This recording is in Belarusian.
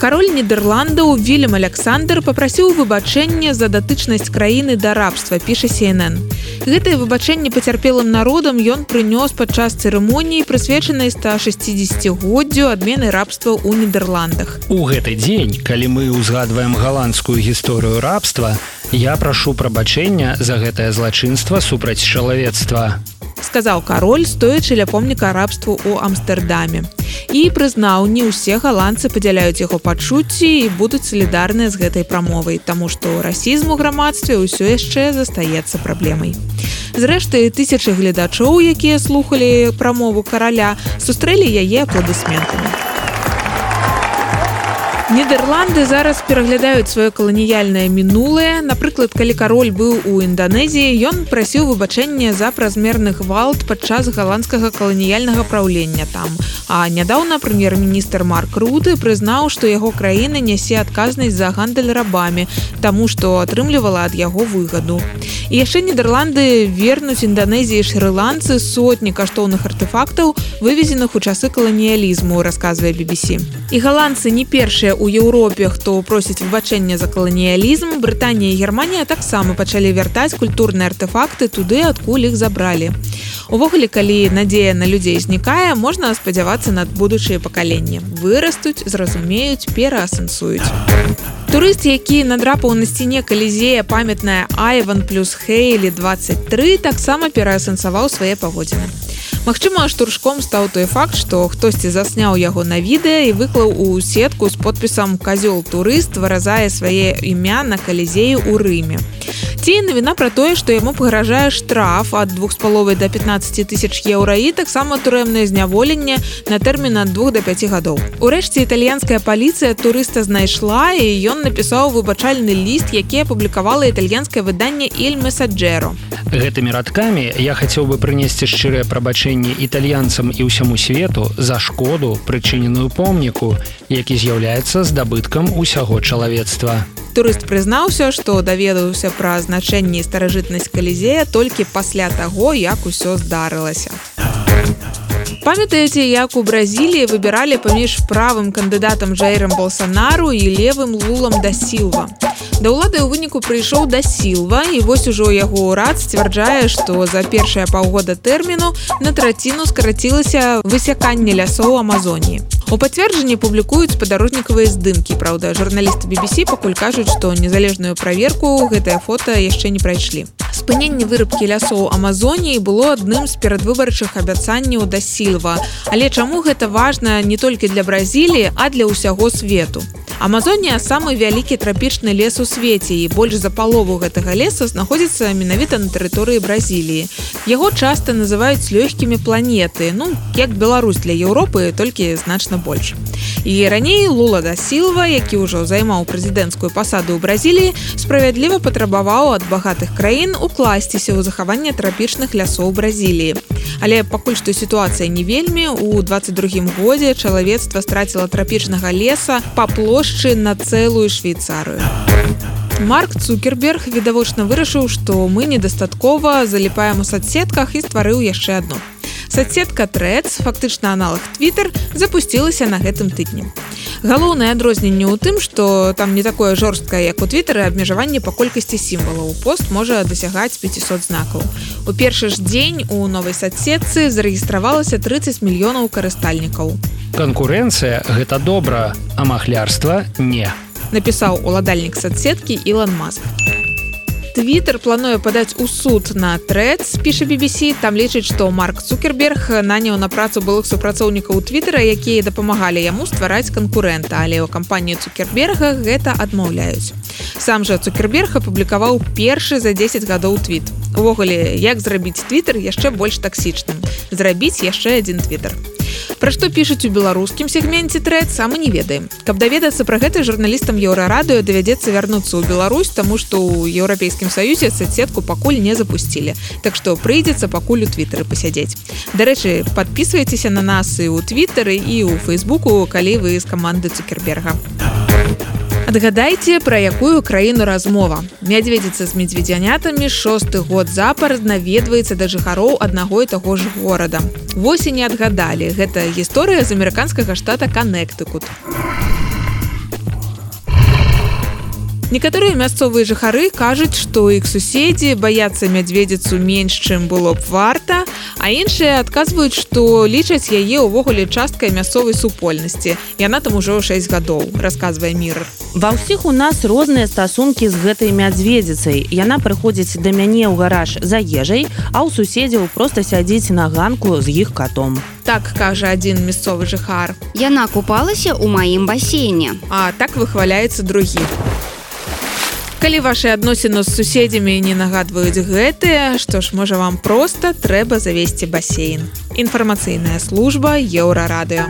Кароль Нідерландаў Вільям Александр попрасіў выбачэнне за датычнасць краіны да рабства піша CNN. Гэтае выбачэнне пацярпелым народам ён прынёс падчас цырымоніі прысвечанай 160годдзю адмены рабства ў Нідерландах. У гэты дзень, калі мы ўзгадваем галандскую гісторыю рабства, я прашу прабачэння за гэтае злачынства супраць чалавецтва сказаў кароль стоячы ля помніка рабству ў амстердаме і прызнаў не ўсе галандцы падзяляюць яго пачуцці і будуць салідарныя з гэтай прамовай таму што расізм у грамадстве ўсё яшчэ застаецца праблемай зрэшты тысячы гледачоў якія слухали прамову караля сустрэлі яе апладысментамі Нідерланды зараз пераглядаюць сваё каланіяльнае мінулае. Напрыклад, калі кароль быў у Інданезіі, ён прасіў выбачэнне за празмерны гвалт падчас галандскага каланіяльнага праўлення там. А нядаўна прэм'ер-міністр Марк Руты прызнаў, што яго краіна нясе адказнасць за гандаль рабамі, таму што атрымлівала ад яго выгаду. І яшчэ Нідерланды вернуць Інданезіі шрыландцы сотні каштоўных артефактаў, вывезеных у часы каланіялізму, расказвае BBC. І галандцы не першыя у Еўропе хто просіць выбачэння за каланіялізм Брытанія і Германія таксама пачалі вяртаць культурныя артефакты туды адкуль іх забралі. Увогуле калі надзея на людзей знікае можна спадзявацца над будучыя пакаленні. Вырастуць зразумеюць пераасэнсуюць. Турыст які надрапаў на сцяне калізея памятная айван плюс хейлі 23 таксама пераасэнсаваў свае паводзіны Магчыма, штуршком стаў той факт, што хтосьці засняў яго на відэа і выклаў у сетку з подпісам казёл турыст выразае свае імя на калізею ў рыме. Ці навіна пра тое, што яму пагражае штраф ад двух з паловай да 15 тысяч еўра і таксама турэмнае зняволенне на тэрмін ад двух да 5 гадоў. Урэшце італьянская паліцыя турыста знайшла і ён напісаў выбачальны ліст, які апублікавала італьянскае выданне Іль Месаджеро. Гэтымі радкамі я хацеў бы прынесці шчырыя прабачэнні італьянцам і ўсяму свету за шкоду прычыненую помніку, які з'яўляецца здабыткам усяго чалавецтва турыст прызнаўся што даведаўся пра значэнне старажытнасць калізея толькі пасля таго як усё здарылася. Памятаеце як у бразіліі выбіралі паміж правым кандыдатам жаірам балсанару і левым лулам да сілва. Да ўлады ў выніку прыйшоў да сілва і вось ужо яго ўрад сцвярджае што за першыя паўгода тэрміну на траціну скарацілася высяканне лясоў амазоніі У пацверджанні публікуюць спадарожнікавыя здымкі праўда журналісты BBC пакуль кажуць што незалежную праверку гэтае фото яшчэ не прайшлі. Спыненне вырабкі лясоў амазоніі было адным з перадвыбарчых абяцанняў да сілва але чаму гэта важна не толькі для бразіліі а для ўсяго свету Амазонія самы вялікі трапічны лес у свеце і больш за палову гэтага леса знаходзіцца менавіта на тэрыторыі бразіліі. Яго часта называюць лёгкімі планеты, ну як Беларусь для Еўропы толькі значна больш. І раней Лула да Сілва, які ўжо займаў прэзідэнцкую пасаду ў Бразіліі, справядліва патрабаваў ад багатых краін укласціся ў захаванне трапічных лясоў Бразіліі. Але пакуль што сітуацыя не вельмі у 22 годзе чалавецтва страціла трапічнага леса па плошчы на цэлую швейцарыю. Марк Цукерберг відавочна вырашыў, што мы недастаткова заліпаем у соцсетках і стварыў яшчэ адно соцсетка трец фактычна аналог twitter запусцілася на гэтым тыдні. Галоўнае адрозненне ў тым что там не такое жорсткае як у твиттары абмежаванне па колькасці сімвалаў. Пост можа дасягаць 500 знакаў. У першы ж дзень у новай соцсетцы зарэгістравалася 30 мільёнаў карыстальнікаў. Канкурэнцыя гэта добра а махлярства не. Напісаў уладальнік соцсеткі Ілан Маск Твиттер плануе падаць у суд на трэц піша BBC там лічыць што Марк Цукерберг наняў на працу былых супрацоўнікаў твиттера якія дапамагалі яму ствараць канкурэнта. Але ў кампаніі цукерберга гэта адмаўляюць. Сам жа цукерберг апублікаваў першы за 10 гадоў твіт увогуле як зрабіць твиттер яшчэ больш таксічным зрабіць яшчэ адзін твиттер Пра што пішуць у беларускім сегменце трэд самы не ведаем. Каб даведацца пра гэта журналістам еўрарадыё давядзецца вярнуцца ў Беларусь, таму што ў еўрапейскім саюзе соцсетку пакуль не запусцілі. Так што прыйдзецца пакуль у твиттары пасядзець. Дарэчы, подписывайтеся на нас і ў твиттары і ў фейсбуку, калі вы з каманды цукерберга. Адгадайце, пра якую краіну размова. Мядзведзіца з медзведзянятамі шосты год запар наведваецца да жыхароў аднаго і таго ж горада. Восень не адгадалі. Гэта гісторыя з амерыканскага штата Канектыкут. Некаторыя мясцовыя жыхары кажуць што іх суседзі баяцца мядзведзіцу менш чым было б варта а іншыя адказваюць што лічаць яе ўвогуле часткай мясцовай супольнасці яна там ужо 6 гадоў расказвае мір ва ўсіх у нас розныя стасункі з гэтай мядзведзіцай яна прыходзіць да мяне ў гараж за ежай а ў суседзяў просто сядзіць на ганку з іх катом так кажа адзін мясцовы жыхар Яна купалася ў маім басейне. а так выхваляецца другі калі ваши адносіны з суседзямі не нагадваюць гэтыя што ж можа вам проста трэба завесці басейн. Інфармацыйная служба еўрарадыо